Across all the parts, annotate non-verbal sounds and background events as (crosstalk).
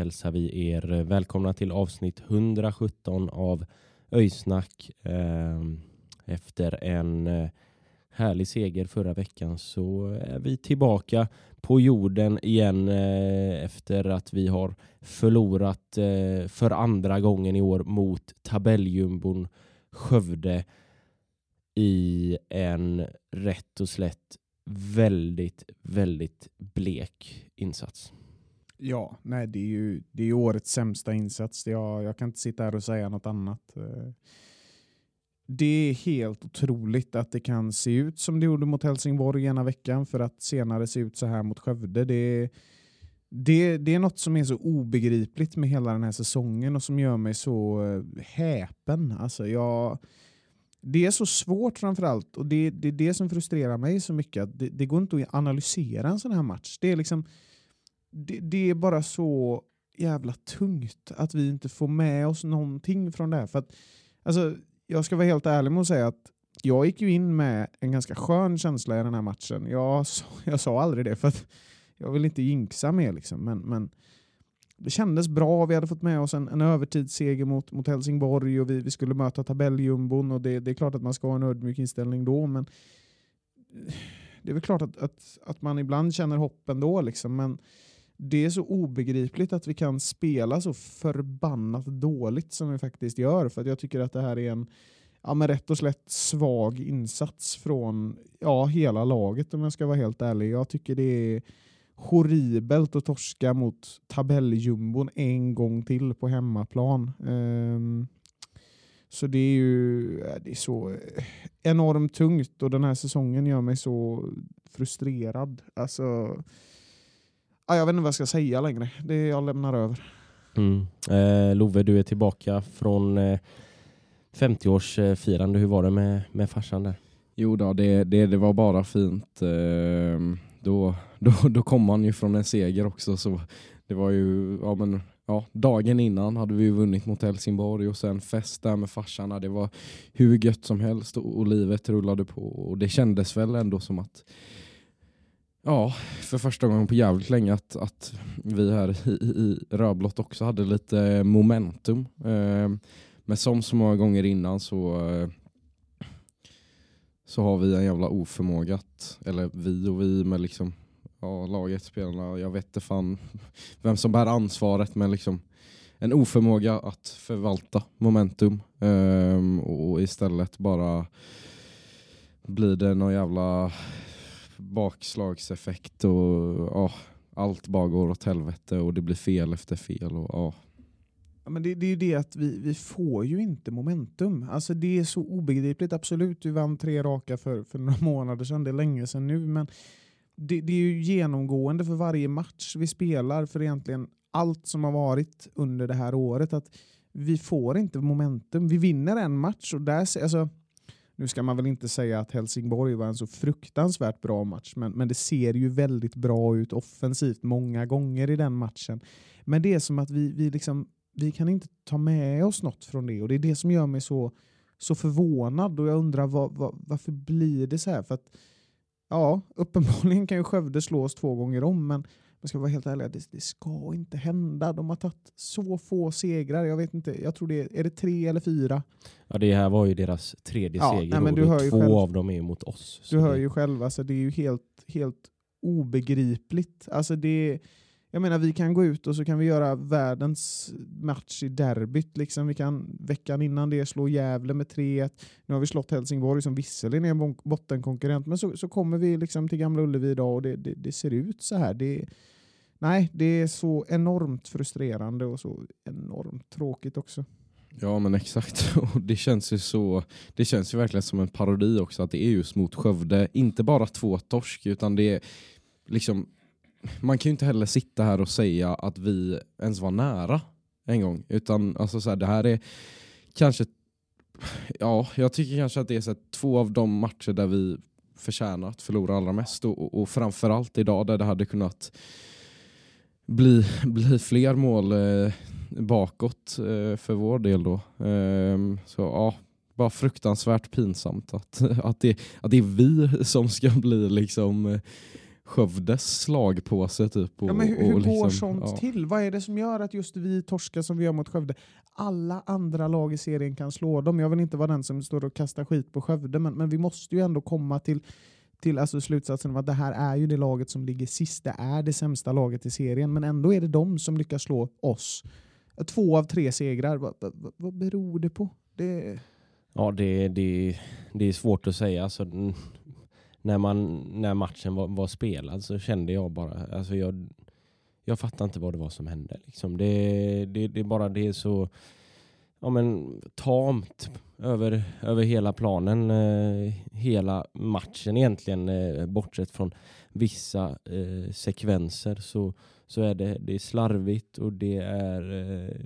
hälsar vi er välkomna till avsnitt 117 av Öjsnack. Eh, Efter en eh, härlig seger förra veckan så är vi tillbaka på jorden igen eh, efter att vi har förlorat eh, för andra gången i år mot tabelljumbon Skövde i en rätt och slätt väldigt, väldigt blek insats. Ja, nej det är ju det är årets sämsta insats. Jag, jag kan inte sitta här och säga något annat. Eh, det är helt otroligt att det kan se ut som det gjorde mot Helsingborg ena veckan för att senare se ut så här mot Skövde. Det, det, det är något som är så obegripligt med hela den här säsongen och som gör mig så eh, häpen. Alltså jag, det är så svårt framförallt och det, det är det som frustrerar mig så mycket. Det, det går inte att analysera en sån här match. Det är liksom det, det är bara så jävla tungt att vi inte får med oss någonting från det här. För att, alltså, jag ska vara helt ärlig med att säga att jag gick ju in med en ganska skön känsla i den här matchen. Jag, sa- (laughs) jag sa aldrig det för att jag vill inte jinxa mer. Liksom. Men, men det kändes bra. Vi hade fått med oss en, en övertidsseger mot, mot Helsingborg och vi, vi skulle möta tabelljumbon. Och det, det är klart att man ska ha en ödmjuk inställning då, men det är väl klart att, att, att man ibland känner hopp ändå. Liksom. Men det är så obegripligt att vi kan spela så förbannat dåligt som vi faktiskt gör. För att jag tycker att det här är en ja, men rätt och slätt svag insats från ja, hela laget om jag ska vara helt ärlig. Jag tycker det är horribelt att torska mot tabelljumbon en gång till på hemmaplan. Um, så det är ju det är så enormt tungt och den här säsongen gör mig så frustrerad. Alltså, ja, jag vet inte vad jag ska säga längre. Det jag lämnar över. Mm. Eh, Love, du är tillbaka från eh, 50-årsfirande. Hur var det med, med farsan där? Jo då, det, det, det var bara fint. Ehm, Då, då, då kom man ju från en seger också. Så det var ju, ja, men, ja, dagen innan hade vi vunnit mot Helsingborg och sen fest där med farsarna. Det var hur gött som helst och, och livet rullade på. Och det kändes väl ändå som att Ja, för första gången på jävligt länge att, att vi här i, i Rödblått också hade lite eh, momentum. Ehm, men som så många gånger innan så eh, så har vi en jävla oförmåga att, eller vi och vi med liksom ja, laget, spelarna, jag vet inte fan vem som bär ansvaret men liksom en oförmåga att förvalta momentum ehm, och istället bara blir det någon jävla bakslagseffekt och oh, allt bara går åt helvete och det blir fel efter fel och oh. Ja, men det, det är ju det att vi, vi får ju inte momentum. Alltså det är så obegripligt. Absolut, vi vann tre raka för, för några (laughs) månader sedan. Det är länge sedan nu. Men det, det är ju genomgående för varje match vi spelar. För egentligen allt som har varit under det här året. att Vi får inte momentum. Vi vinner en match och där... Alltså, nu ska man väl inte säga att Helsingborg var en så fruktansvärt bra match. Men, men det ser ju väldigt bra ut offensivt många gånger i den matchen. Men det är som att vi, vi liksom vi kan inte ta med oss något från det och det är det som gör mig så, så förvånad och jag undrar var, var, varför blir det så här? För att, ja, uppenbarligen kan ju Skövde slå oss två gånger om men man ska vara helt ärlig, det, det ska inte hända. De har tagit så få segrar. Jag vet inte, jag tror det är, är det tre eller fyra? Ja, det här var ju deras tredje Ja, seger nej, men du hör ju två själv. av dem är ju mot oss. Du hör det- ju själv, alltså, det är ju helt, helt obegripligt. Alltså det, jag menar vi kan gå ut och så kan vi göra världens match i derbyt. Liksom. Vi kan veckan innan det slå Gävle med 3-1. Nu har vi slått Helsingborg som visserligen är en bottenkonkurrent men så, så kommer vi liksom till Gamla Ullevi idag och det, det, det ser ut så här. Det, nej, det är så enormt frustrerande och så enormt tråkigt också. Ja men exakt, (laughs) och det känns ju så Det känns ju verkligen som en parodi också att det är just mot Skövde, inte bara två torsk utan det är liksom man kan ju inte heller sitta här och säga att vi ens var nära en gång utan alltså så här, det här är kanske Ja, jag tycker kanske att det är så här, två av de matcher där vi förtjänar att förlora allra mest och, och, framförallt idag där det hade kunnat bli, bli fler mål eh, bakåt eh, för vår del då. Eh, så ja, bara fruktansvärt pinsamt att, (laughs) att, det, att det är vi som ska bli liksom eh, Skövdes slagpåse typ. Och, Ja, men hur, hur och går liksom, sånt ja. till? Vad är det som gör att just vi torskar som vi gör mot Skövde? Alla andra lag i serien kan slå dem. Jag vill inte vara den som står och kastar skit på Skövde, men, men vi måste ju ändå komma till, till alltså slutsatsen om att det här är ju det laget som ligger sist. Det är det sämsta laget i serien, men ändå är det de som lyckas slå oss. Två av tre segrar. Vad, vad, vad beror det på? Det, Ja, det, det, det är svårt att säga. Alltså, när, man, när matchen var, var spelad så kände jag bara... Alltså jag, jag fattar inte vad det var som hände. Liksom. Det, det, det är bara det är så ja, men, tamt över, över hela planen. Eh, hela matchen egentligen. Eh, bortsett från vissa eh, sekvenser så, så är det, det är slarvigt och det är... Eh,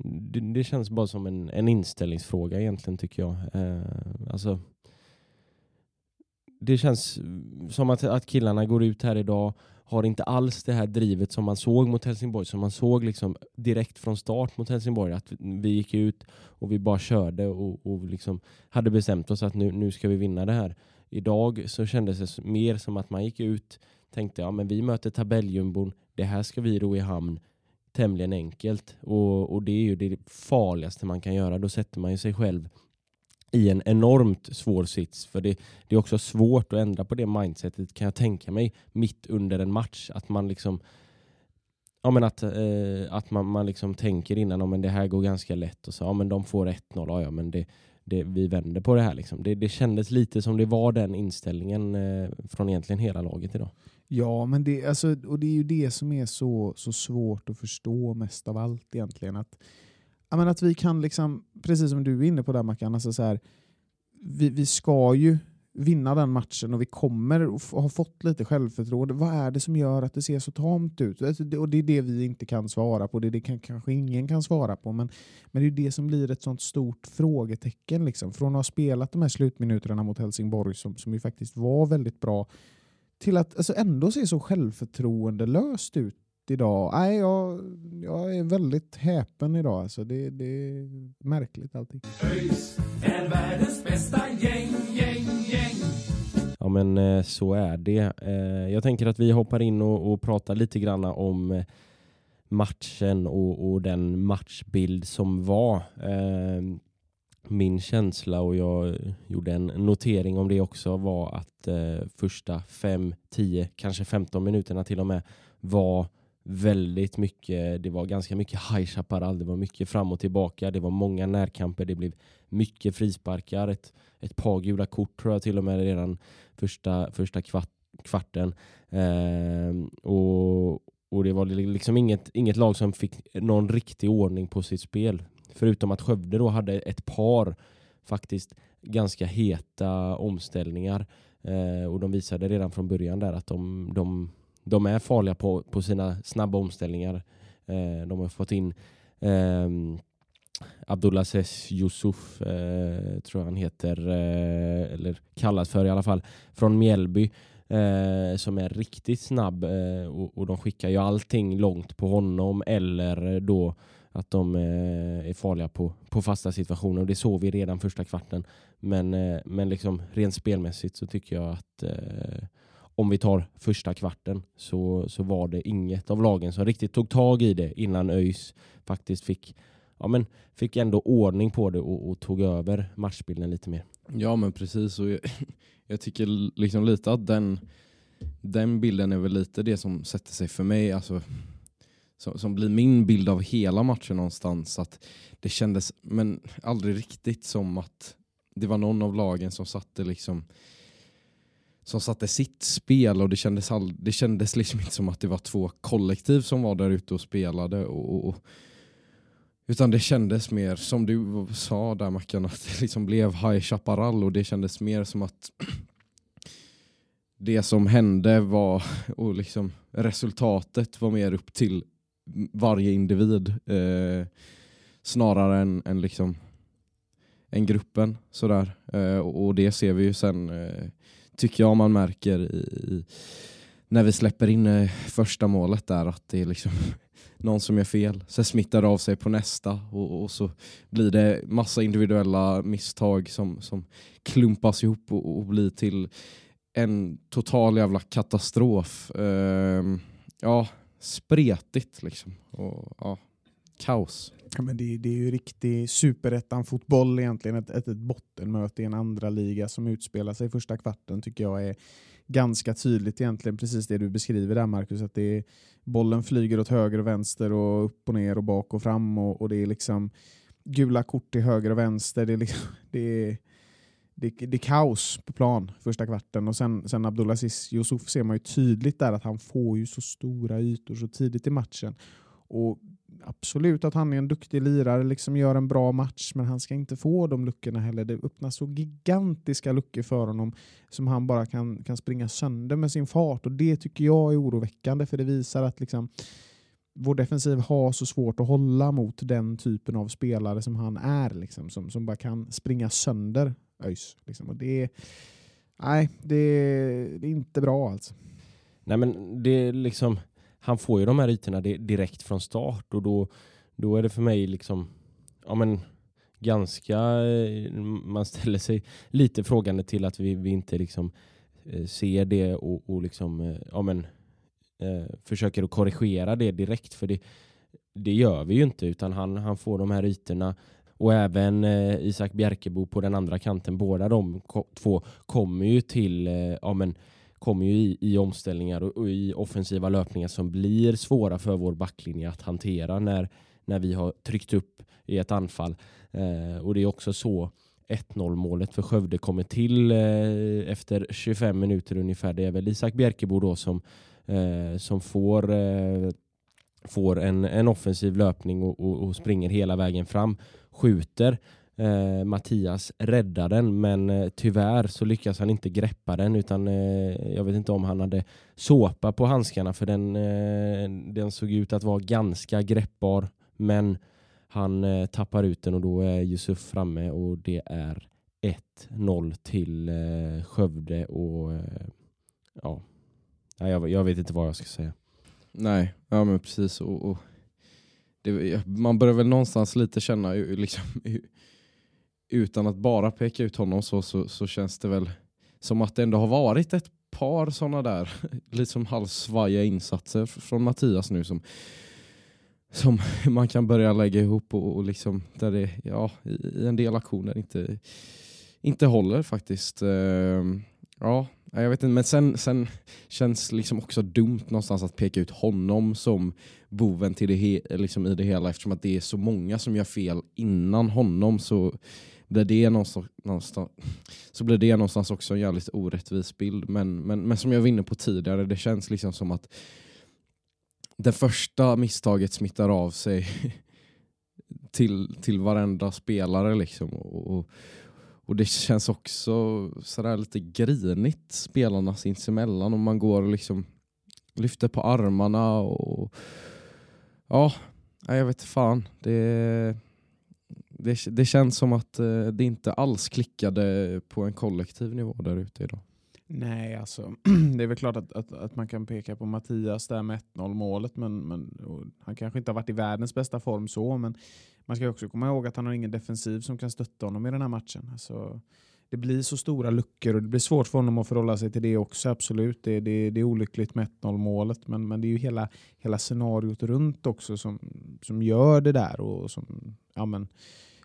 det, det känns bara som en, en inställningsfråga egentligen tycker jag. Eh, alltså, det känns som att, att killarna går ut här idag har inte alls det här drivet som man såg mot Helsingborg, som man såg liksom direkt från start mot Helsingborg. Att vi gick ut och vi bara körde och, och liksom hade bestämt oss att nu, nu ska vi vinna det här. Idag så kändes det mer som att man gick ut, tänkte ja men vi möter tabelljumbon, det här ska vi ro i hamn tämligen enkelt. Och, och det är ju det farligaste man kan göra. Då sätter man ju sig själv i en enormt svår sits. För det, det är också svårt att ändra på det mindsetet kan jag tänka mig mitt under en match. Att man liksom Ja men att, eh, att man, man liksom tänker innan om det här går ganska lätt och så ja men de får 1-0, ja, ja men det, det, vi vänder på det här liksom. Det, det kändes lite som det var den inställningen eh, från egentligen hela laget idag. Ja, men det, alltså, och det är ju det som är så, så svårt att förstå mest av allt egentligen. Att, men att vi kan, liksom, precis som du är inne på där Mackan, alltså så här, vi, vi ska ju vinna den matchen och vi kommer att ha fått lite självförtroende. Vad är det som gör att det ser så tamt ut? Alltså, det- Och Det är det vi inte kan svara på. Det, är det kan, kanske ingen kan svara på. Men, men det är det som blir ett sånt stort frågetecken. Liksom. Från att ha spelat de här slutminuterna mot Helsingborg som, som ju faktiskt var väldigt bra till att alltså, ändå se så självförtroendelöst ut idag. Nej, jag, jag är väldigt häpen idag. Alltså, det, det är märkligt allting. ÖIS är världens bästa gäng, gäng, gäng. Ja men eh, så är det. Eh, Jag tänker att vi hoppar in och, och pratar lite grann om eh, matchen och, och den matchbild som var. Min känsla och jag gjorde en notering om det också var att eh, första 5, 10, kanske 15 minuterna till och med var väldigt mycket, det var ganska mycket High Chaparral, det var mycket fram och tillbaka, det var många närkamper, det blev mycket frisparkar, ett, ett par gula kort tror jag till och med redan första, första kvart, kvarten. Eh, och, och det var liksom inget, inget lag som fick någon riktig ordning på sitt spel. Förutom att Skövde då hade ett par faktiskt ganska heta omställningar. Eh, och de visade redan från början där att de, de, de är farliga på, på sina snabba omställningar. Eh, de har fått in ehm, Abdulaziz Yusuf, eh, tror jag han heter, eh, eller kallas för i alla fall, från Mjällby. Eh, som är riktigt snabb eh, och, och de skickar ju allting långt på honom eller då att de eh, är farliga på, på fasta situationer och det såg vi redan första kvarten. Men, eh, men liksom rent spelmässigt så tycker jag att eh, om vi tar första kvarten så, så var det inget av lagen som riktigt tog tag i det innan ÖIS faktiskt fick, ja, men fick ändå ordning på det och, och tog över matchbilden lite mer. Ja men precis och jag, (laughs) jag tycker liksom lite att den den bilden är väl lite det som sätter sig för mig, alltså, som, som blir min bild av hela matchen någonstans. Att det kändes, men aldrig riktigt som att det var någon av lagen som satte liksom som satte sitt spel och det kändes, all, det kändes liksom inte som att det var två kollektiv som var där ute och spelade. Och, och, utan det kändes mer, som du sa där Mackan, att det liksom blev High Chaparral och det kändes mer som att det som hände var, och liksom resultatet var mer upp till varje individ. Eh, snarare än, än liksom än gruppen. Sådär. Eh, och det ser vi ju sen, eh, tycker jag man märker i, i, när vi släpper in eh, första målet där, att det är liksom (laughs) någon som gör fel. Sen smittar det av sig på nästa och, och, så blir det massa individuella misstag som, som klumpas ihop och, och blir till en total jävla katastrof. Uh, ja, spretigt liksom. Och, ja, kaos. Ja, men det, det är ju riktig superettan-fotboll egentligen. Ett, ett, ett bottenmöte i en andra liga som utspelar sig i första kvarten tycker jag är ganska tydligt egentligen precis det du beskriver där Marcus. Att det är, bollen flyger åt höger och vänster och upp och ner och bak och fram och, och det är liksom gula kort till höger och vänster. Det är, liksom, (laughs) det är, det, det är kaos på plan första kvarten och sen, sen Abdulaziz Yusuf ser man ju tydligt där att han får ju så stora ytor så tidigt i matchen. Och absolut att han är en duktig lirare, liksom gör en bra match, men han ska inte få de luckorna heller. Det öppnas så gigantiska luckor för honom som han bara kan, kan springa sönder med sin fart och det tycker jag är oroväckande för det visar att liksom, vår defensiv har så svårt att hålla mot den typen av spelare som han är, liksom, som, som bara kan springa sönder ÖIS. Liksom. Och det, nej, det, det är inte bra alltså. Nej men det är liksom han får ju de här ytorna direkt från start och då, då är det för mig liksom, ja men ganska, eh, man ställer sig lite frågande till att vi, vi inte liksom eh, ser det och, och liksom, eh, ja men eh, försöker att korrigera det direkt för det, det gör vi ju inte utan han, han får de här ytorna och även eh, Isak Bjerkebo på den andra kanten. Båda de ko två kommer ju till eh, ja, men, kommer ju i, i omställningar och, och, i offensiva löpningar som blir svåra för vår backlinje att hantera när, när vi har tryckt upp i ett anfall. Eh, och det är också så 1-0 målet för Skövde kommer till eh, efter 25 minuter ungefär. Det är väl Isak Bjerkebo då som, eh, som får, eh, får en, en offensiv löpning och, och, och, springer hela vägen fram. Skjuter Eh, Mattias räddar den men eh, tyvärr så lyckas han inte greppa den utan eh, jag vet inte om han hade såpa på handskarna för den, eh, den såg ut att vara ganska greppbar men han eh, tappar ut den och då är Yusuf framme och det är 1-0 till eh, Skövde och eh, ja, jag, jag vet inte vad jag ska säga. Nej, ja men precis. Och, och det, man börjar väl någonstans lite känna liksom, utan att bara peka ut honom så, så, så känns det väl som att det ändå har varit ett par sådana där (laughs) liksom halvsvaja insatser från Mattias nu som, som (laughs) man kan börja lägga ihop och, och liksom där det ja, i en del aktioner inte, inte håller faktiskt. Uh, ja, jag vet inte, men sen, sen känns liksom också dumt någonstans att peka ut honom som boven till det liksom i det hela eftersom att det är så många som gör fel innan honom så blir det någonstans, någonstans, så blir det någonstans också en jävligt orättvis bild. Men, men, men som jag var inne på tidigare, det känns liksom som att det första misstaget smittar av sig (laughs) till, till varenda spelare. Liksom. Och, och, och det känns också sådär lite grinigt spelarna sinsemellan. Om man går och liksom lyfter på armarna och ja, jag vet fan. Det det, det känns som att eh, det inte alls klickade på en kollektiv nivå där ute idag. Nej, alltså (clears throat) det är väl klart att, att, att man kan peka på Mattias där med 1-0 målet, men, men han kanske inte har varit i världens bästa form så, men man ska också komma ihåg att han har ingen defensiv som kan stötta honom i den här matchen. Alltså, det blir så stora luckor och det blir svårt för honom att förhålla sig till det också, absolut. Det, det, det är olyckligt med 1-0 målet, men, men det är ju hela, hela scenariot runt också som, som gör det där och som, ja men,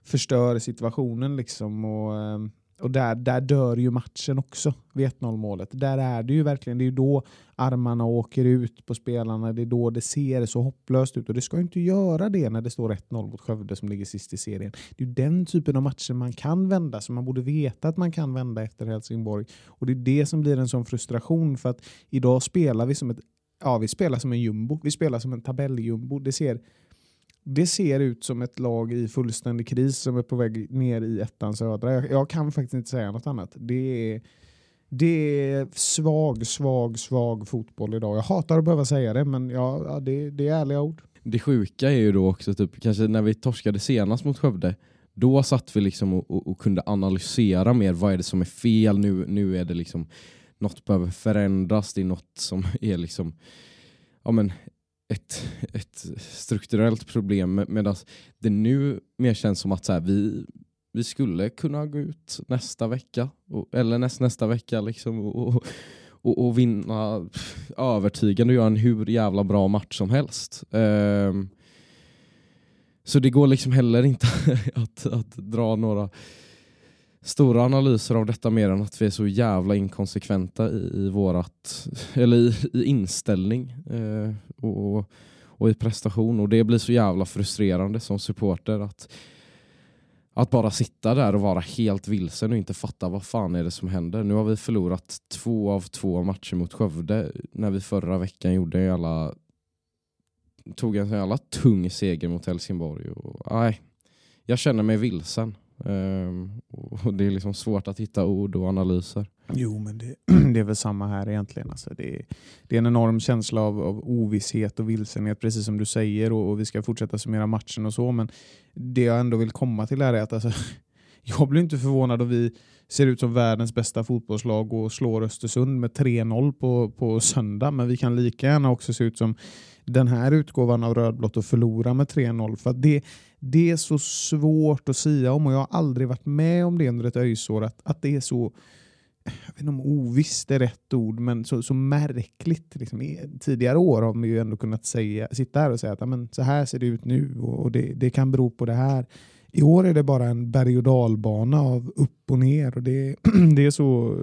förstör situationen. liksom och eh, och där, där dör ju matchen också vid 1-0 målet. Där är det ju verkligen, det är ju då armarna åker ut på spelarna, det är då det ser så hopplöst ut och det ska ju inte göra det när det står 1-0 mot Skövde som ligger sist i serien. Det är ju den typen av matcher man kan vända, som man borde veta att man kan vända efter Helsingborg. Och det är det som blir en sån frustration för att idag spelar vi som ett Ja, vi spelar som en jumbo. Vi spelar som en tabelljumbo. Det ser det ser ut som ett lag i fullständig kris som är på väg ner i ettan södra. Jag, jag kan faktiskt inte säga något annat. Det är, det är svag, svag, svag fotboll idag. Jag hatar att behöva säga det, men ja, ja det, det är ärliga ord. Det sjuka är ju då också, typ, kanske när vi torskade senast mot Skövde, då satt vi liksom och, och, och, kunde analysera mer. Vad är det som är fel? Nu, nu är det liksom något behöver förändras. Det är något som (laughs) är liksom ja, men ett, ett strukturellt problem medan det nu mer känns som att så här, vi, vi skulle kunna gå ut nästa vecka och, eller näst, nästa vecka liksom och, och, och vinna övertygande och göra en hur jävla bra match som helst. Um, så det går liksom heller inte (laughs) att, att dra några stora analyser av detta mer än att vi är så jävla inkonsekventa i, i vårat, (laughs) eller i, i inställning eh, och, och i prestation. Och det blir så jävla frustrerande som supporter att, att bara sitta där och vara helt vilsen och inte fatta vad fan är det som händer. Nu har vi förlorat två av två matcher mot Skövde när vi förra veckan gjorde en jävla, tog en jävla tung seger mot Helsingborg. Och, nej, jag känner mig vilsen. Um, och det är liksom svårt att hitta ord och analyser. Jo, men det, (clears throat) det är väl samma här egentligen. Alltså det, är, det är en enorm känsla av, av ovisshet och vilsenhet, precis som du säger. Och, och, vi ska fortsätta summera matchen och så. Men det jag ändå vill komma till är att alltså, (laughs) jag blir inte förvånad om vi ser ut som världens bästa fotbollslag och slår Östersund med 3-0 på, på söndag. Men vi kan lika gärna också se ut som den här utgåvan av rödblått och förlora med 3-0. För det, det är så svårt att säga om och jag har aldrig varit med om det under ett öjsår att, att det är så jag vet inte om ovisst är rätt ord, men så, så märkligt. Liksom. I tidigare år har vi ju ändå kunnat säga, sitta här och säga att så här ser det ut nu och, och det, det, kan bero på det här. I år är det bara en berg och dalbana av upp och ner och det, (clears throat) det är så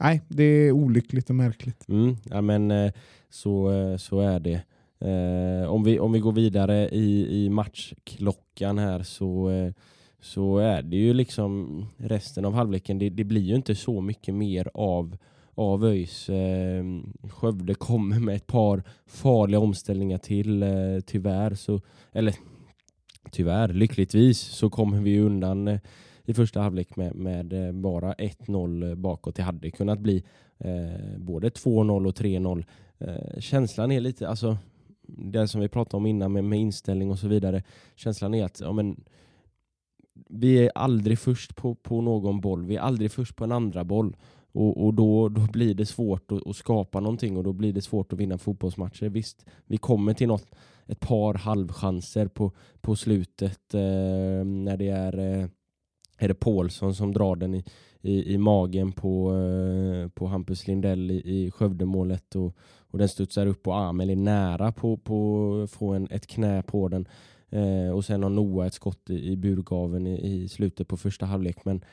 nej, det är olyckligt och märkligt. Mm, ja, men eh, så, eh, så är det. Eh, om, vi, om vi går vidare i, i matchklockan här så, så är det ju liksom resten av halvleken, det, det blir ju inte så mycket mer av av ÖIS. Eh, Skövde kommer med ett par farliga omställningar till, eh, tyvärr. Så, eller tyvärr, lyckligtvis så kommer vi undan eh, i första halvlek med, med eh, bara 1-0 eh, bakåt. Det hade kunnat bli eh, både 2-0 och 3-0. Eh, känslan är lite, alltså det som vi pratade om innan med, med inställning och så vidare. Känslan är att ja, men, vi är aldrig först på, på någon boll. Vi är aldrig först på en andra boll. Och, och då, då blir det svårt att, att, skapa någonting och då blir det svårt att vinna fotbollsmatcher. Visst, vi kommer till något, ett par halvchanser på, på slutet eh, när det är eh, är det Paulsson som drar den i, i, i magen på, eh, på Hampus Lindell i, i Skövdemålet och, och den studsar upp och Amel är nära på att få en, ett knä på den. Eh, och sen har Noah ett skott i, i burgaven i, i slutet på första halvlek. Men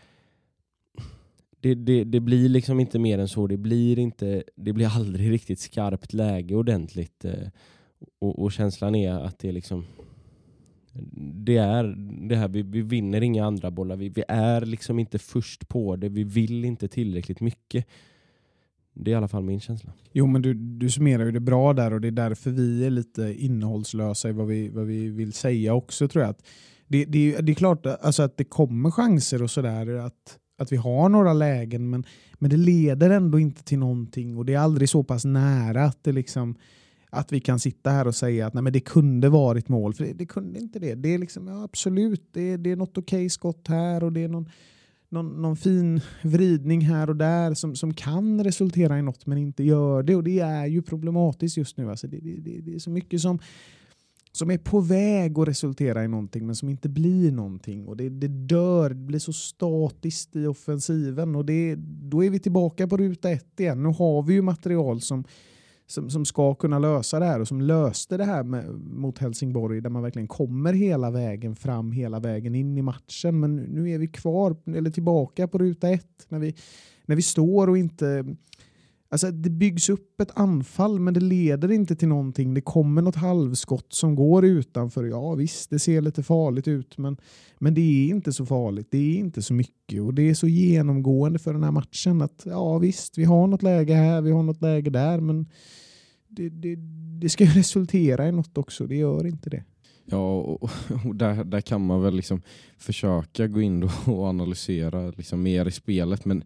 det, det, det, blir liksom inte mer än så. Det blir, inte, det blir aldrig riktigt skarpt läge ordentligt. Eh, och, och, känslan är att det är liksom det är det här, vi, vi vinner inga andra bollar. Vi, vi, är liksom inte först på det. Vi vill inte tillräckligt mycket. Det är i alla fall min känsla. Jo, men du, du summerar ju det bra där och det är därför vi är lite innehållslösa i vad vi, vad vi vill säga också tror jag. Att det, det, det är klart alltså att det kommer chanser och sådär. Att, att vi har några lägen men, men det leder ändå inte till någonting och det är aldrig så pass nära att det liksom att vi kan sitta här och säga att nej, men det kunde varit mål. För det, det kunde inte det. Det är liksom, ja, absolut, det, det är något okej okay skott här och det är någon, någon, någon, fin vridning här och där som, som kan resultera i något men inte gör det. Och det är ju problematiskt just nu. Alltså det, det, det det är så mycket som, som är på väg att resultera i någonting men som inte blir någonting. Och det, det dör, det blir så statiskt i offensiven och det, då är vi tillbaka på ruta ett igen. Nu har vi ju material som som, som ska kunna lösa det här och som löste det här med, mot Helsingborg där man verkligen kommer hela vägen fram, hela vägen in i matchen. Men nu är vi kvar, eller tillbaka på ruta ett när vi, när vi står och inte Alltså det byggs upp ett anfall men det leder inte till någonting. Det kommer något halvskott som går utanför. Ja visst, det ser lite farligt ut men, men det är inte så farligt. Det är inte så mycket och det är så genomgående för den här matchen att ja visst, vi har något läge här, vi har något läge där men det, det, det ska ju (laughs) resultera i något också. Det gör inte det. Ja, och, och där, där kan man väl liksom försöka gå in och (laughs) analysera liksom mer i spelet men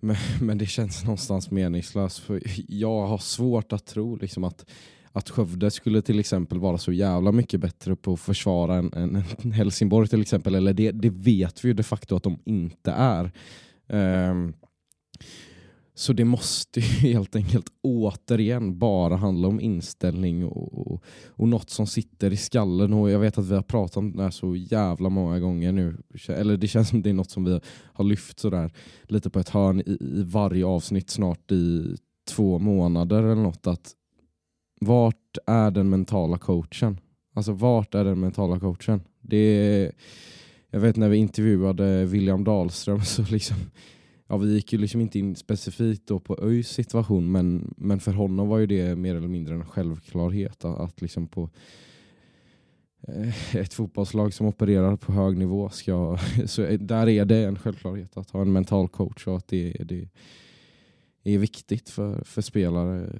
men, (laughs) men det känns någonstans meningslöst. För jag har svårt att tro liksom att, att Skövde skulle till exempel vara så jävla mycket bättre på att försvara än, än Helsingborg till exempel. Eller det, det vet vi ju de facto att de inte är. Um, så det måste (laughs) helt enkelt återigen bara handla om inställning och, och, och något som sitter i skallen. Och jag vet att vi har pratat om det här så jävla många gånger nu. Eller det känns som det är något som vi har lyft sådär lite på ett hörn i, i varje avsnitt snart i två månader eller något. Att vart är den mentala coachen? Alltså vart är den mentala coachen? Det är, jag vet när vi intervjuade William Dahlström (laughs) så liksom ja, vi gick ju liksom inte in specifikt då på ÖIS situation men, men för honom var ju det mer eller mindre en självklarhet att, att liksom på eh, ett fotbollslag som opererar på hög nivå ska, (laughs) så där är det en självklarhet att ha en mental coach och att det, det är viktigt för, för spelare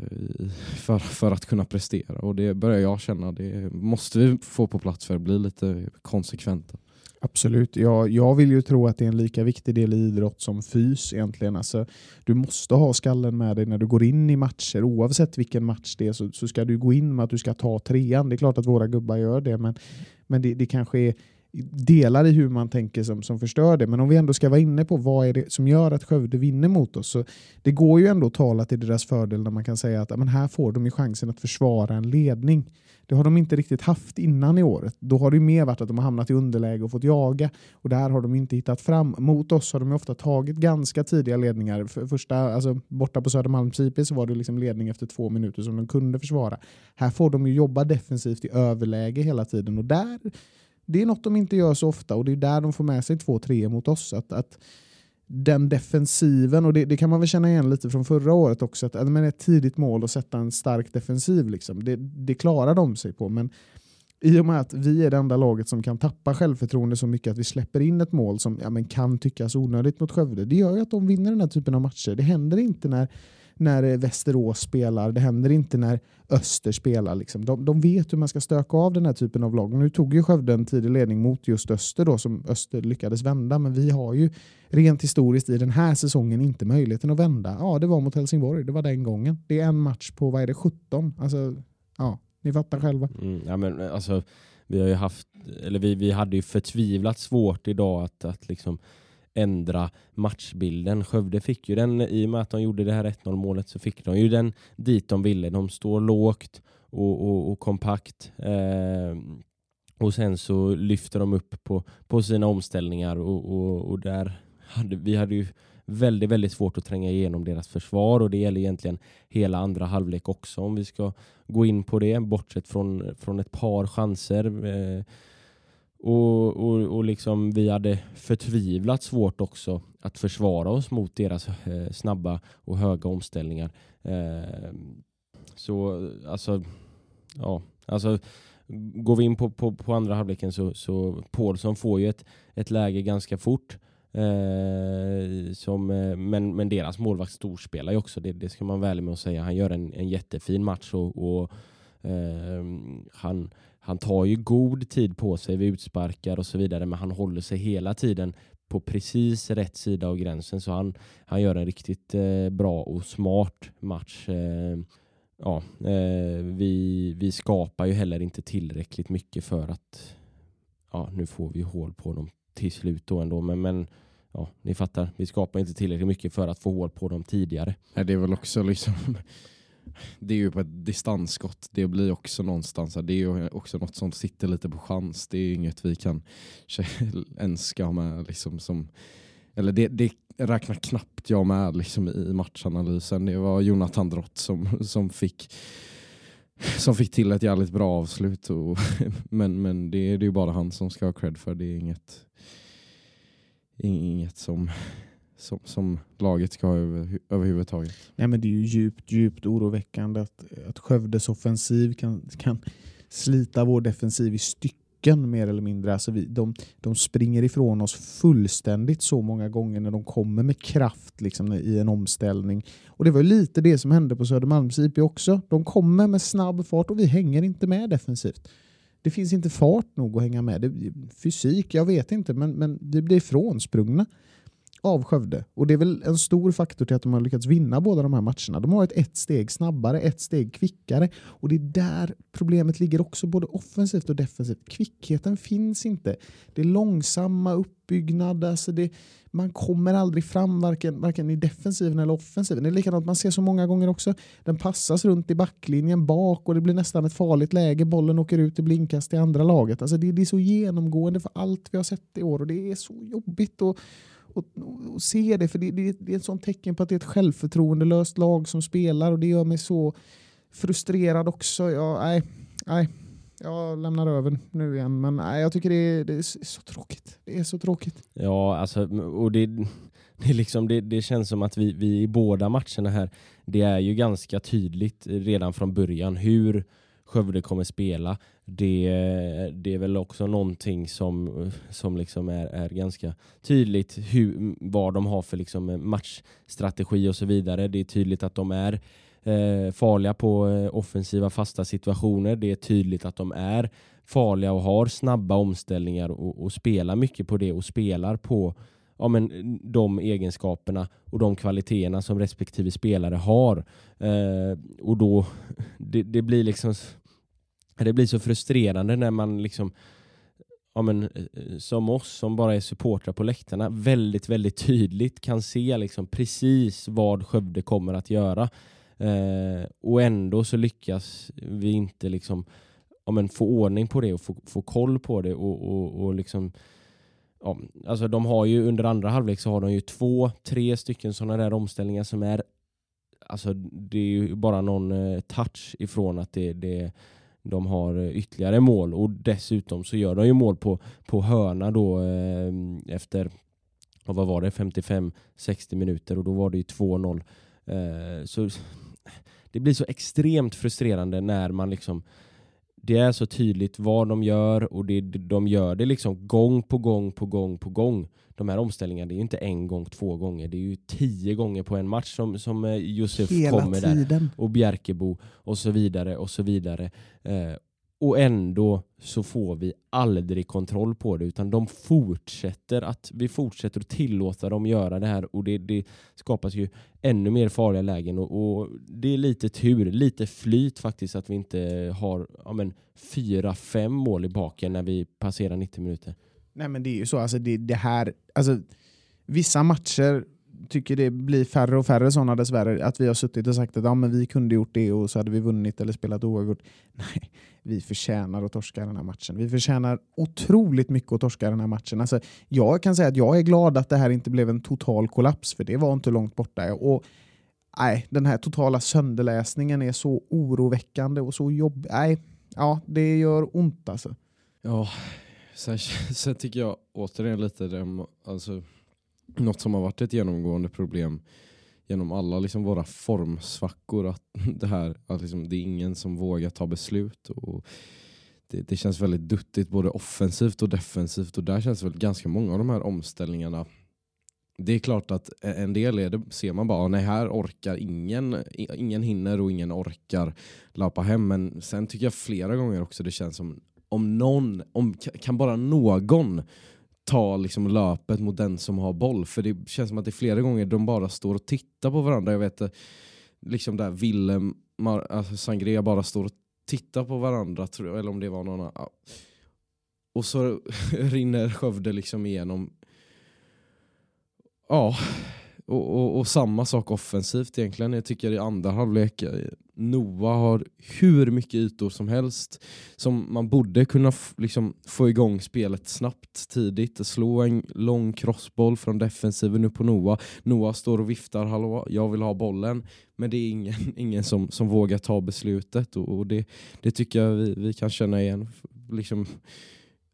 för, för att kunna prestera och det börjar jag känna det måste vi få på plats för att bli lite konsekventa. Absolut. Jag, jag vill ju tro att det är en lika viktig del i idrott som fys egentligen. Alltså, du måste ha skallen med dig när du går in i matcher. Oavsett vilken match det är så, så ska du gå in med att du ska ta trean. Det är klart att våra gubbar gör det, men, men det, det kanske är delar i hur man tänker som, som förstör det. Men om vi ändå ska vara inne på vad är det som gör att Skövde vinner mot oss. Så det går ju ändå att tala till deras fördel när man kan säga att men här får de ju chansen att försvara en ledning. Det har de inte riktigt haft innan i året. Då har det mer varit att de har hamnat i underläge och fått jaga och där har de inte hittat fram. Mot oss har de ofta tagit ganska tidiga ledningar. För första, alltså, borta på Södermalms IP så var det liksom ledning efter två minuter som de kunde försvara. Här får de ju jobba defensivt i överläge hela tiden och där det är något de inte gör så ofta och det är där de får med sig två 3 mot oss. Att, att den defensiven, och det, det, kan man väl känna igen lite från förra året också, att men ett tidigt mål och sätta en stark defensiv, liksom, det, det klarar de sig på. Men i och med att vi är det enda laget som kan tappa självförtroende så mycket att vi släpper in ett mål som ja, men kan tyckas onödigt mot Skövde, det gör ju att de vinner den här typen av matcher. Det händer inte när när Västerås spelar, det händer inte när Öster spelar. Liksom. De, de vet hur man ska stöka av den här typen av lag. Nu tog ju Skövde en tidig ledning mot just Öster då, som Öster lyckades vända, men vi har ju rent historiskt i den här säsongen inte möjligheten att vända. Ja, det var mot Helsingborg, det var den gången. Det är en match på, vad är det, 17? Alltså, ja, ni fattar själva. Mm, ja, men alltså, vi, har ju haft, eller vi, vi hade ju förtvivlat svårt idag att, att liksom ändra matchbilden. Skövde fick ju den, i och med att de gjorde det här 1-0 målet så fick de ju den dit de ville. De står lågt och, och, och kompakt. Eh, och sen så lyfter de upp på, på sina omställningar och, och, och där hade vi hade ju väldigt, väldigt svårt att tränga igenom deras försvar och det gäller egentligen hela andra halvlek också om vi ska gå in på det, bortsett från, från ett par chanser. Eh, och, och, och liksom vi hade förtvivlat svårt också att försvara oss mot deras eh, snabba och höga omställningar. Eh, så alltså, ja, alltså går vi in på, på, på andra halvleken så, så Paulsson får ju ett, ett läge ganska fort. Eh, som, eh, men, men deras målvakt storspelar ju också, det, det ska man väl med att säga. Han gör en, en jättefin match och, och eh, han, han tar ju god tid på sig vid utsparkar och så vidare men han håller sig hela tiden på precis rätt sida av gränsen så han, han gör en riktigt eh, bra och smart match. Eh, ja, eh, vi, vi skapar ju heller inte tillräckligt mycket för att ja, nu får vi hål på dem till slut då ändå men, men ja, ni fattar, vi skapar inte tillräckligt mycket för att få hål på dem tidigare. Nej, det är väl också liksom det är ju på ett distansskott. Det blir också någonstans, det är ju också något som sitter lite på chans. Det är inget vi kan (laughs) ens ska ha med liksom som eller det, det, räknar knappt jag med liksom, i matchanalysen. Det var Jonathan Drott som, som fick som fick till ett jävligt bra avslut. Och, (laughs) men men det, det är ju bara han som ska ha cred för. Det är inget, inget som, som, som laget ska ha över, överhuvudtaget. Nej, men det är ju djupt, djupt oroväckande att, att Skövdes offensiv kan, kan slita vår defensiv i stycken mer eller mindre. Alltså vi, de, de springer ifrån oss fullständigt så många gånger när de kommer med kraft liksom, i en omställning. Och Det var lite det som hände på Södermalms IP också. De kommer med snabb fart och vi hänger inte med defensivt. Det finns inte fart nog att hänga med. Det, fysik, jag vet inte, men, men vi blir ifrånsprungna av Skövde. Och det är väl en stor faktor till att de har lyckats vinna båda de här matcherna. De har ett ett steg snabbare, ett steg kvickare. Och det är där problemet ligger också, både offensivt och defensivt. Kvickheten finns inte. Det är långsamma uppbyggnad. Alltså det, man kommer aldrig fram varken, varken i defensiven eller offensiven. Det är likadant, man ser så många gånger också. Den passas runt i backlinjen bak och det blir nästan ett farligt läge. Bollen åker ut, det blir inkast i andra laget. Alltså det, det är så genomgående för allt vi har sett i år och det är så jobbigt. Och, och, och se det, för det, det, det är ett sånt tecken på att det är ett självförtroendelöst lag som spelar och det gör mig så frustrerad också. Jag, nej, nej, jag lämnar över nu igen, men nej, jag tycker det är, det är så tråkigt. Det är så tråkigt. Ja, alltså, och det, (laughs) det, liksom, det, det känns som att vi, vi i båda matcherna här, det är ju ganska tydligt redan från början hur Skövde kommer spela. Det, det är väl också någonting som, som liksom är, är ganska tydligt hur, vad de har för liksom matchstrategi och så vidare. Det är tydligt att de är eh, farliga på eh, offensiva fasta situationer. Det är tydligt att de är farliga och har snabba omställningar och, och spelar mycket på det och spelar på ja, men, de egenskaperna och de kvaliteterna som respektive spelare har. Eh, och då, det, det, blir liksom det blir så frustrerande när man liksom ja, men, eh, som oss som bara är supportrar på läktarna väldigt, väldigt tydligt kan se liksom precis vad Skövde kommer att göra. Eh, och ändå så lyckas vi inte liksom ja, men, få ordning på det och få, få koll på det och, och, och liksom ja, alltså de har ju under andra halvlek så har de ju två, tre stycken sådana där omställningar som är alltså det är ju bara någon eh, touch ifrån att det, det de har eh, ytterligare mål. Och dessutom så gör de ju mål på, på hörna då eh, efter vad var det? 55-60 minuter. Och då var det ju 2-0. Eh, så det blir så extremt frustrerande när man liksom det är så tydligt vad de gör och det, de gör det liksom gång på gång på gång på gång. De här omställningarna, det är ju inte en gång, två gånger. Det är ju tio gånger på en match som, som eh, Josef Hela kommer tiden. där. Och Bjerkebo och så vidare och så vidare. Eh, och ändå så får vi aldrig kontroll på det utan de fortsätter att vi fortsätter att tillåta dem göra det här. Och det, det skapas ju ännu mer farliga lägen. Och, och, det är lite tur, lite flyt faktiskt att vi inte har ja men, fyra, fem mål i baken när vi passerar 90 minuter. Nej men det är ju så, alltså det, det här, alltså vissa matcher tycker det blir färre och färre sådana dessvärre. Att vi har suttit och sagt att ja, men vi kunde gjort det och så hade vi vunnit eller spelat oavgjort. (laughs) Nej, vi förtjänar att torska den här matchen. Vi förtjänar otroligt mycket att torska den här matchen. Alltså, jag kan säga att jag är glad att det här inte blev en total kollaps, för det var inte långt borta. Och, nej, den här totala sönderläsningen är så oroväckande och så jobbig. Nej, ja, det gör ont alltså. Ja, sen, (laughs) sen tycker jag återigen lite det, alltså något som har varit ett genomgående problem genom alla liksom våra formsvackor att (laughs) det här att liksom det är ingen som vågar ta beslut och det, det, känns väldigt duttigt både offensivt och defensivt och där känns väl ganska många av de här omställningarna det är klart att en del är det, ser man bara, ah, nej här orkar ingen, ingen hinner och ingen orkar lappa hem. Men sen tycker jag flera gånger också det känns som om någon, om kan bara någon ta liksom löpet mot den som har boll. För det känns som att det är flera gånger de bara står och tittar på varandra. Jag vet eh, liksom där Willem alltså Sangria bara står och tittar på varandra, tror jag, eller om det var någon annan. Och så (laughs) rinner Skövde liksom igenom. Ja, och, och, och samma sak offensivt egentligen. Jag tycker i andra halvlek, Noah har hur mycket ytor som helst som man borde kunna liksom, få igång spelet snabbt tidigt. Slå en lång crossboll från defensiven upp på Noah. Noah står och viftar, hallå, jag vill ha bollen. Men det är ingen, (laughs) ingen som, som vågar ta beslutet och, och det, det tycker jag vi, vi kan känna igen. Liksom,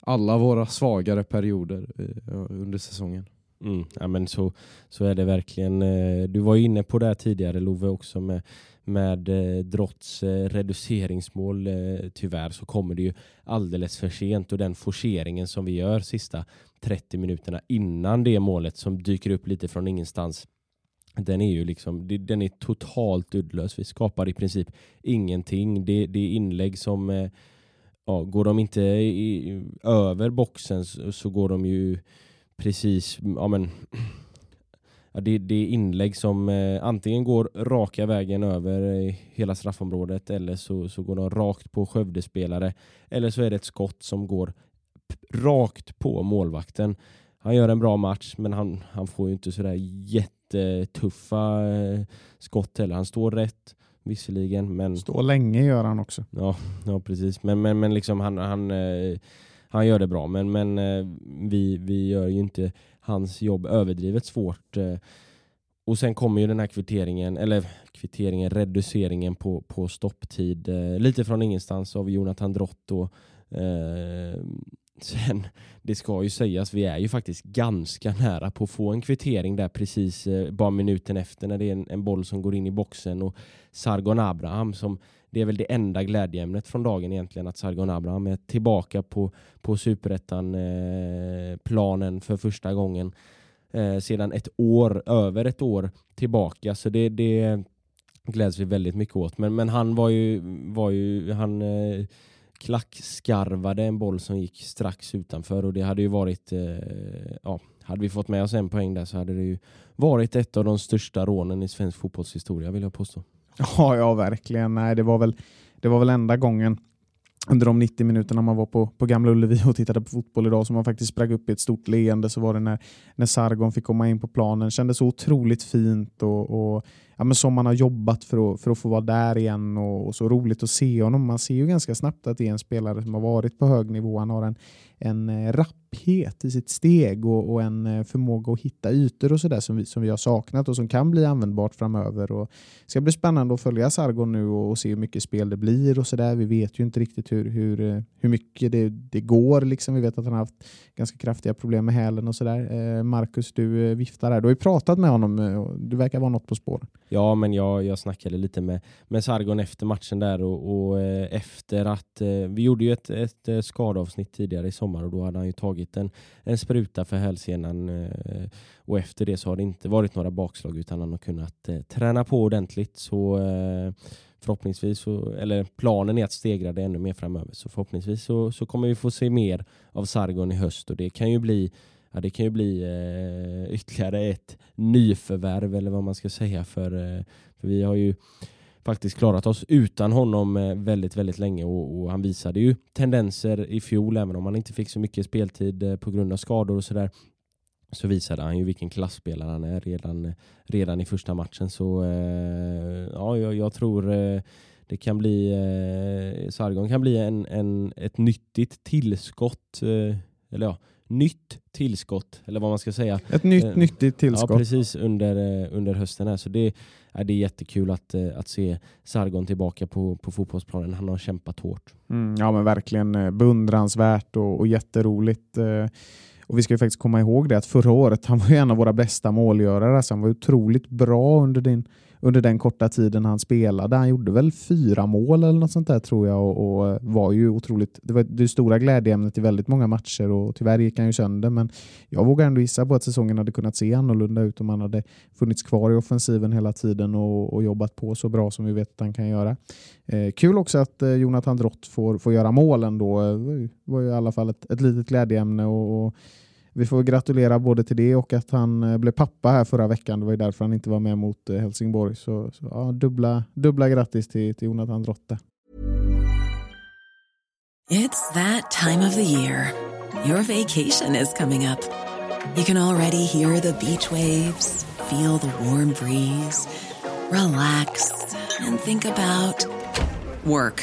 alla våra svagare perioder eh, under säsongen. Mm, ja, men så, så är det verkligen. Eh, du var inne på det tidigare Love också med, med eh, Drotts eh, reduceringsmål. Tyvärr så kommer det ju alldeles för sent och den forceringen som vi gör sista 30 minuterna innan det målet som dyker upp lite från ingenstans den är ju liksom, den är totalt uddlös. Vi skapar i princip ingenting. Det, det är inlägg som, ja, går de inte i, över boxen så, så går de ju precis, ja men ja, det, det är inlägg som eh, antingen går raka vägen över hela straffområdet eller så, så går de rakt på Skövdespelare eller så är det ett skott som går rakt på målvakten. Han gör en bra match men han, han får ju inte sådär jättetuffa eh, skott heller. Han står rätt visserligen men... Står länge gör han också. Ja, ja precis. Men, men, men liksom han, han eh, han gör det bra, men, men eh, vi, vi gör ju inte hans jobb överdrivet svårt. Eh. Och sen kommer ju den här kvitteringen, eller kvitteringen, reduceringen på, på stopptid. Eh, lite från ingenstans av Jonathan Drott. Och, eh, (laughs) sen, det ska ju sägas, vi är ju faktiskt ganska nära på att få en kvittering där precis eh, bara minuten efter när det är en, en boll som går in i boxen och Sargon Abraham som det är väl det enda glädjeämnet från dagen egentligen att Sargon Abraham är tillbaka på, på superettan-planen eh, för första gången eh, sedan ett år, över ett år tillbaka. Så det, det gläds vi väldigt mycket åt. Men, men han var ju, var ju han eh, klackskarvade en boll som gick strax utanför och det hade ju varit, eh, ja, hade vi fått med oss en poäng där så hade det ju varit ett av de största rånen i svensk fotbollshistoria vill jag påstå. Ja, ja verkligen. Nej, det, var väl, det var väl enda gången under de 90 minuterna man var på, på Gamla Ullevi och tittade på fotboll idag som man faktiskt sprang upp i ett stort leende så var det när, när Sargon fick komma in på planen. Kändes så otroligt fint och, och ja, men som man har jobbat för att, för att få vara där igen och, och, så roligt att se honom. Man ser ju ganska snabbt att det är en spelare som har varit på hög nivå. Han har en, en eh, rapphet i sitt steg och, och en eh, förmåga att hitta ytor och sådär som vi, som vi har saknat och som kan bli användbart framöver. Och det ska bli spännande att följa Sargon nu och, och se hur mycket spel det blir och sådär. Vi vet ju inte riktigt hur, hur, eh, hur mycket det, det går. Liksom. Vi vet att han har haft ganska kraftiga problem med hälen och sådär. Marcus, du viftar här. Du har ju pratat med honom. och Du verkar vara något på spåren. Ja, men jag, jag snackade lite med, med Sargon efter matchen där och, och eh, efter att eh, vi gjorde ju ett, ett eh, skadavsnitt tidigare i sommar och då hade han ju tagit en, en spruta för hälsenan och efter det så har det inte varit några bakslag utan han har kunnat träna på ordentligt. Så förhoppningsvis, så, eller planen är att stegra det ännu mer framöver. Så förhoppningsvis så, så kommer vi få se mer av Sargon i höst och det kan ju bli Ja, det kan ju bli eh, ytterligare ett nyförvärv eller vad man ska säga för, eh, för vi har ju faktiskt klarat oss utan honom eh, väldigt, väldigt länge och, och, han visade ju tendenser i fjol, även om han inte fick så mycket speltid eh, på grund av skador och sådär så visade han ju vilken klassspelare han är redan, redan i första matchen. Så eh, ja, jag, jag tror eh, det kan bli, eh, Sargon kan bli en, en, ett nyttigt tillskott, eh, eller ja, nytt tillskott, eller vad man ska säga. Ett nytt eh, nyttigt tillskott. Ja, precis under, under hösten. Här. Så det, är det är jättekul att, eh, att se Sargon tillbaka på, på fotbollsplanen. Han har kämpat hårt. Mm, ja, men verkligen eh, beundransvärt och, och jätteroligt. Eh, och Vi ska ju faktiskt komma ihåg det att förra året han var en av våra bästa målgörare. Alltså han var otroligt bra under din under den korta tiden han spelade. Han gjorde väl fyra mål eller något sånt där tror jag och, och var ju otroligt. Det var det stora glädjeämnet i väldigt många matcher och tyvärr gick han ju sönder. Men jag vågar ändå gissa på att säsongen hade kunnat se annorlunda ut om han hade funnits kvar i offensiven hela tiden och, och jobbat på så bra som vi vet att han kan göra. Eh, kul också att eh, Jonathan Drott får, får göra mål ändå. Eh, det var ju i alla fall ett, ett litet glädjeämne och, och vi får gratulera både till det och att han eh, blev pappa här förra veckan. Det var ju därför han inte var med mot eh, Helsingborg. Så, så ja, dubbla, dubbla grattis till, till Jonathan Drotte. It's that time of the year. Your vacation is coming up. You can already hear the beach waves feel the warm breeze, relax, and think about work.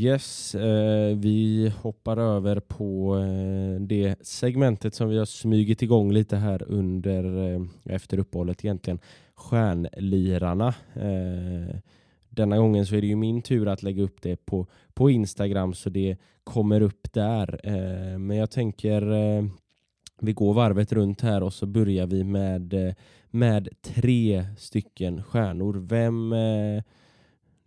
Yes, eh, vi hoppar över på eh, det segmentet som vi har smugit igång lite här under eh, efter uppehållet egentligen. Stjärnlirarna. Eh, denna gången så är det ju min tur att lägga upp det på, på Instagram så det kommer upp där. Eh, men jag tänker eh, vi går varvet runt här och så börjar vi med, eh, med tre stycken stjärnor. Vem eh,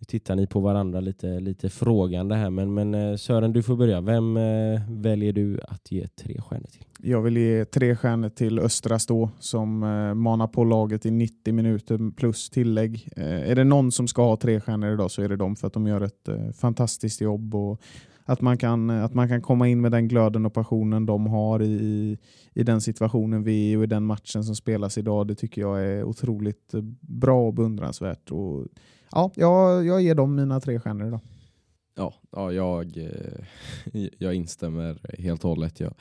nu tittar ni på varandra lite, lite frågande här, men, men eh, Sören du får börja. Vem eh, väljer du att ge tre stjärnor till? Jag vill ge tre stjärnor till Östra Stå som eh, manar på laget i 90 minuter plus tillägg. Eh, är det någon som ska ha tre stjärnor idag så är det dem för att de gör ett eh, fantastiskt jobb och att man, kan, att man kan komma in med den glöden och passionen de har i, i den situationen vi är i och i den matchen som spelas idag. Det tycker jag är otroligt eh, bra och beundransvärt. Och, ja, jag, jag ger dem mina tre stjärnor idag. Ja, ja jag, eh, (laughs) jag instämmer helt och hållet. Jag,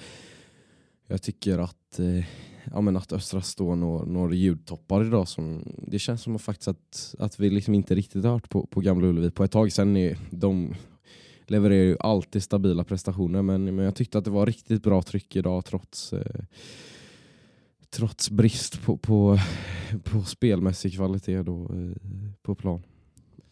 jag tycker att, eh, ja, men att Östra Stå når, når ljudtoppar idag. Som, det känns som att, faktiskt att, att vi liksom inte riktigt har hört på, på Gamla Ullevi på ett tag Sen Är, de levererar ju alltid stabila prestationer men, men jag tyckte att det var riktigt bra tryck idag trots eh, trots brist på, på, på spelmässig kvalitet då, eh, på plan.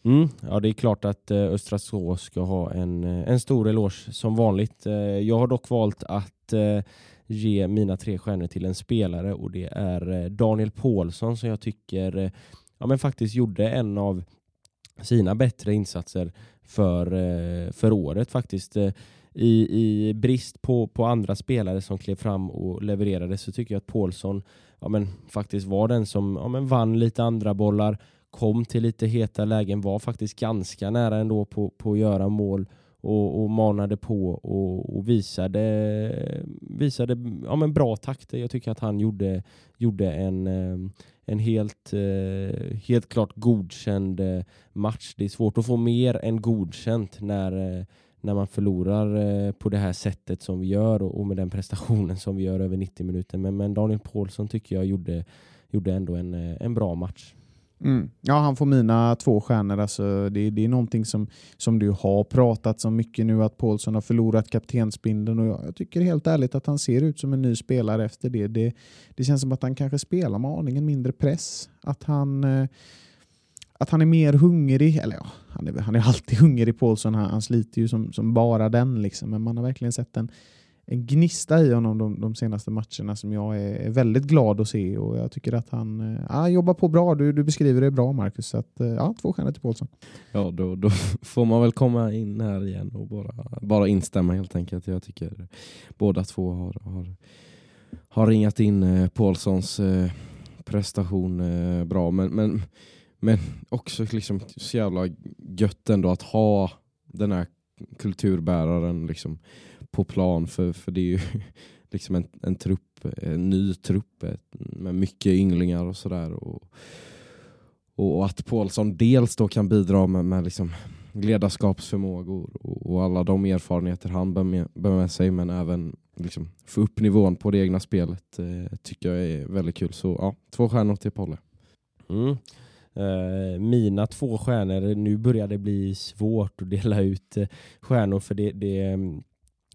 Mm, ja, det är klart att eh, Östra Så ska ha en, eh, en stor eloge som vanligt. Eh, jag har dock valt att eh, ge mina tre stjärnor till en spelare och det är eh, Daniel Paulsson som jag tycker eh, ja, men faktiskt gjorde en av sina bättre insatser för, eh, för året faktiskt. Eh, I, I brist på, på andra spelare som klev fram och levererade så tycker jag att Paulsson ja, men, faktiskt var den som ja, men, vann lite andra bollar kom till lite heta lägen, var faktiskt ganska nära ändå på, på att göra mål och, och manade på och, och visade, visade ja, men bra takter. Jag tycker att han gjorde, gjorde en, eh, en helt, eh, helt klart godkänd eh, match. Det är svårt att få mer än godkänt när, när man förlorar på det här sättet som vi gör och, och med den prestationen som vi gör över 90 minuter. Men, men Daniel Paulsson tycker jag gjorde, gjorde ändå en, en bra match. Mm. Ja, han får mina två stjärnor. Alltså, det, det är någonting som, som du har pratat så mycket nu, att Paulsson har förlorat kaptensbindeln och jag, jag, tycker helt ärligt att han ser ut som en ny spelare efter det. Det, det känns som att han kanske spelar med aningen mindre press. Att han, eh, att han är mer hungrig. Eller ja, han är, han är alltid hungrig Paulsson. Han, han sliter ju som, som bara den. Liksom. Men man har verkligen sett en, en gnista i honom de, de senaste matcherna som jag är, väldigt glad att se och jag tycker att han äh, jobbar på bra. Du, du beskriver det bra Marcus. Så att, eh, ja, två stjärnor till Paulsson. Ja, då, då får man väl komma in här igen och bara, bara instämma helt enkelt. Jag tycker båda två har, har, har ringat in eh, Paulssons prestation bra. Men, men, men också liksom så jävla gött ändå att ha den här kulturbäraren liksom på plan för, för det är ju (laughs) liksom en, en trupp, en ny trupp med mycket ynglingar och sådär. Och, och att Paulsson dels då kan bidra med, med liksom ledarskapsförmågor och, och, alla de erfarenheter han bär med, bär med sig men även liksom få upp nivån på det egna spelet eh, tycker jag är väldigt kul. Så ja, två stjärnor till Polle. Mm. Eh, mina två stjärnor, nu börjar det bli svårt att dela ut eh, stjärnor för det, det, mm,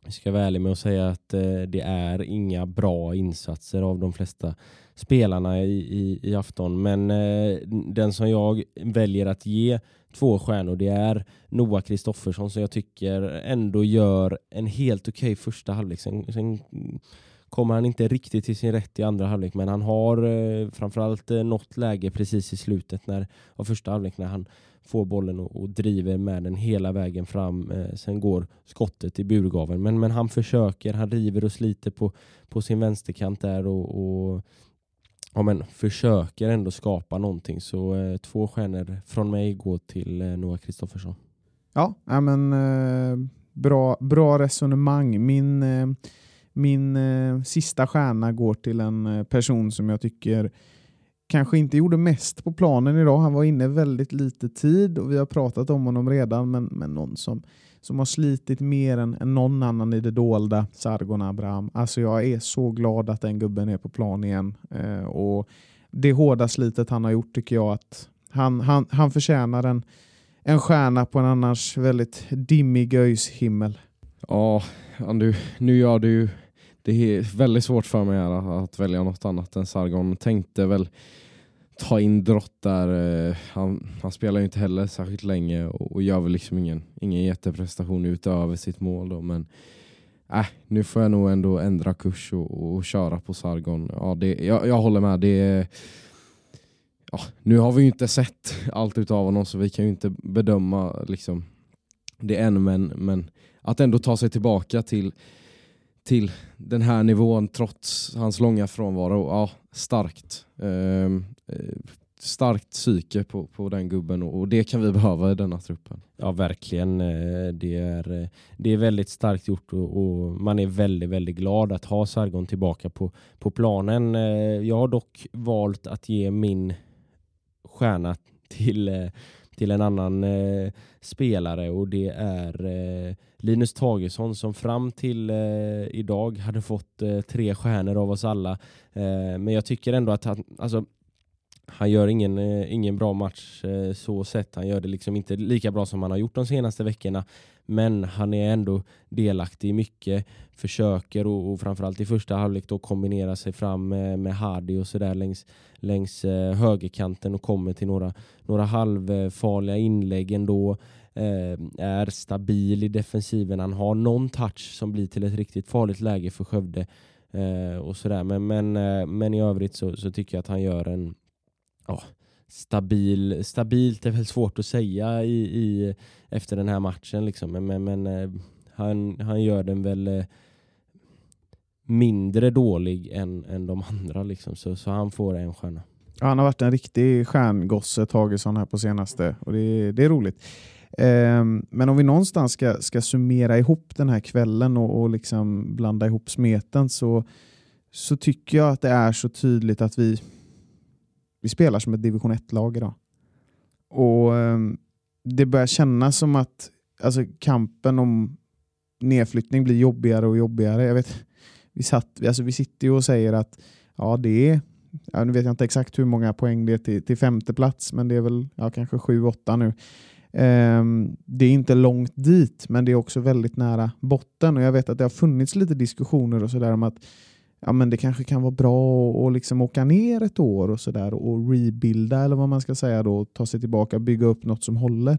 jag ska vara ärlig med att säga att eh, det är inga bra insatser av de flesta spelarna i, i, i afton. Men eh, den som jag väljer att ge två stjärnor det är Noah Kristoffersson som jag tycker ändå gör en helt okej okay första halvlek. Sen, sen kommer han inte riktigt till sin rätt i andra halvlek men han har eh, framförallt eh, något läge precis i slutet när, av första halvlek när han får bollen och, och driver med den hela vägen fram. Eh, sen går skottet i burgaven men, men han försöker, han river och sliter på, på sin vänsterkant där och, och ja, men försöker ändå skapa någonting. Så eh, två stjärnor från mig går till eh, Noah Kristoffersson. Ja, ja men, eh, bra, bra resonemang. Min, eh, min eh, sista stjärna går till en eh, person som jag tycker kanske inte gjorde mest på planen idag. Han var inne väldigt lite tid och vi har pratat om honom redan, men, men någon som som har slitit mer än, än någon annan i det dolda, Sargon Abraham. Alltså jag är så glad att den gubben är på plan igen. Eh, och Det hårda slitet han har gjort tycker jag att han, han, han förtjänar en, en stjärna på en annars väldigt dimmig himmel. Ja, nu, nu gör det ju det är väldigt svårt för mig att, att välja något annat än Sargon. Tänkte väl ta in Drott där. Eh, han, han spelar ju inte heller särskilt länge och, och gör väl liksom ingen, ingen jätteprestation utöver sitt mål. Då, men äh, nu får jag nog ändå ändra kurs och, och köra på Sargon. Ja, det, jag, jag håller med. Det ja, nu har vi ju inte sett allt utav honom så vi kan ju inte bedöma liksom, det än. Men, men att ändå ta sig tillbaka till till den här nivån trots hans långa frånvaro. Ja, starkt. Ehm, eh, starkt psyke på, på den gubben och det kan vi behöva i denna truppen. Ja, verkligen. Eh, det är, eh, det är väldigt starkt gjort och, och man är väldigt, väldigt glad att ha Sargon tillbaka på, på planen. Eh, jag har dock valt att ge min stjärna till till en annan eh, spelare och det är eh, Linus Tagesson som fram till eh, idag hade fått eh, tre stjärnor av oss alla. Eh, men jag tycker ändå att han, alltså, han gör ingen, eh, ingen bra match eh, så sett. Han gör det liksom inte lika bra som han har gjort de senaste veckorna. Men han är ändå delaktig i mycket, försöker och, och framförallt i första halvlek då kombinera sig fram med, med Hardy och sådär längs, längs eh, högerkanten och kommer till några, några halvfarliga inlägg ändå. Eh, är stabil i defensiven. Han har någon touch som blir till ett riktigt farligt läge för Skövde. Eh, och sådär. Men, men, eh, men i övrigt så, så tycker jag att han gör en ja, stabil, stabilt är väl svårt att säga i, i, efter den här matchen. Liksom. Men, men, men eh, han, han gör den väl eh, mindre dålig än, än de andra. Liksom. Så, så han får en stjärna. Ja, han har varit en riktig stjärngosse, Tagesson, här på senaste. Och det, det är roligt. Um, men om vi någonstans ska, ska summera ihop den här kvällen och, och liksom blanda ihop smeten så, så tycker jag att det är så tydligt att vi, vi spelar som ett division 1-lag idag. Och ehm, Det börjar kännas som att alltså, kampen om nedflyttning blir jobbigare och jobbigare. Jag vet, vi, satt, alltså, vi sitter ju och säger att ja, det är ja, nu vet jag inte exakt hur många poäng det är till, till femte plats, men det är väl ja, kanske sju, åtta nu. Um, det är inte långt dit, men det är också väldigt nära botten. Och Jag vet att det har funnits lite diskussioner och sådär om att ja, men det kanske kan vara bra att liksom åka ner ett år och sådär och rebuilda eller vad man ska säga då, ta sig tillbaka, bygga upp något som håller.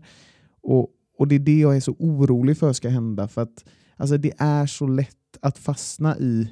Och, och det är det jag är så orolig för ska hända, för att alltså, det är så lätt att fastna i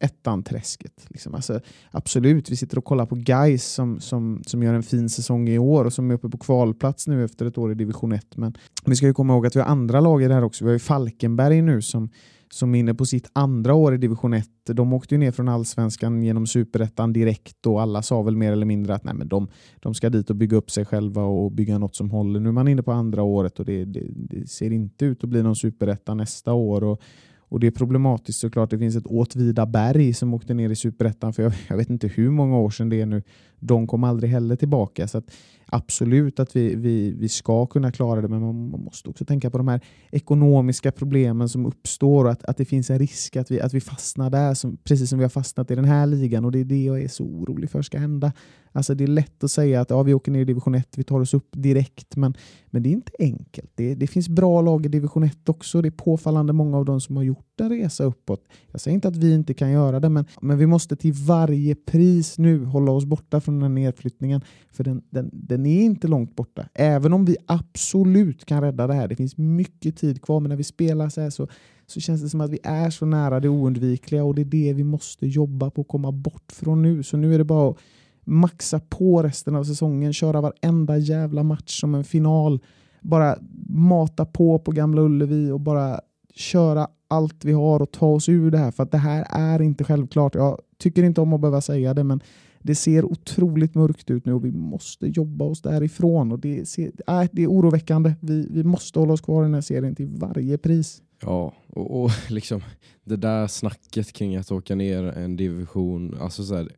ettan-träsket. Liksom. Alltså, absolut, vi sitter och kollar på guys som, som, som gör en fin säsong i år och som är uppe på kvalplats nu efter ett år i division 1. Men vi ska ju komma ihåg att vi har andra lag i det här också. Vi har ju Falkenberg nu som, som är inne på sitt andra år i division 1. De åkte ju ner från allsvenskan genom superettan direkt och alla sa väl mer eller mindre att nej, men de, de ska dit och bygga upp sig själva och bygga något som håller. Nu är man inne på andra året och det, det, det ser inte ut att bli någon superetta nästa år. Och och Det är problematiskt såklart. Det finns ett Åtvidaberg som åkte ner i Superettan för jag, jag, vet inte hur många år sedan det är nu. De kom aldrig heller tillbaka. Så att absolut att vi, vi, vi ska kunna klara det, men man, man, måste också tänka på de här ekonomiska problemen som uppstår och att, att det finns en risk att vi, att vi fastnar där, som, precis som vi har fastnat i den här ligan. Och Det är det jag är så orolig för ska hända. Alltså Det är lätt att säga att ja, vi åker ner i division 1, vi tar oss upp direkt, men, men det är inte enkelt. Det, det finns bra lag i division 1 också. Det är påfallande många av dem som har gjort en resa uppåt. Jag säger inte att vi inte kan göra det, men, men vi måste till varje pris nu hålla oss borta från den här nedflyttningen. För den, den, den är inte långt borta. Även om vi absolut kan rädda det här. Det finns mycket tid kvar, men när vi spelar så här så, så känns det som att vi är så nära det oundvikliga och det är det vi måste jobba på att komma bort från nu. Så nu är det bara att maxa på resten av säsongen, köra varenda jävla match som en final. Bara mata på på Gamla Ullevi och bara köra allt vi har och ta oss ur det här. För att det här är inte självklart. Jag tycker inte om att behöva säga det, men det ser otroligt mörkt ut nu och vi måste jobba oss därifrån. Och det, ser, äh, det är oroväckande. Vi, vi måste hålla oss kvar i den här serien till varje pris. Ja, och, och (laughs) liksom det där snacket kring att åka ner en division, alltså så här,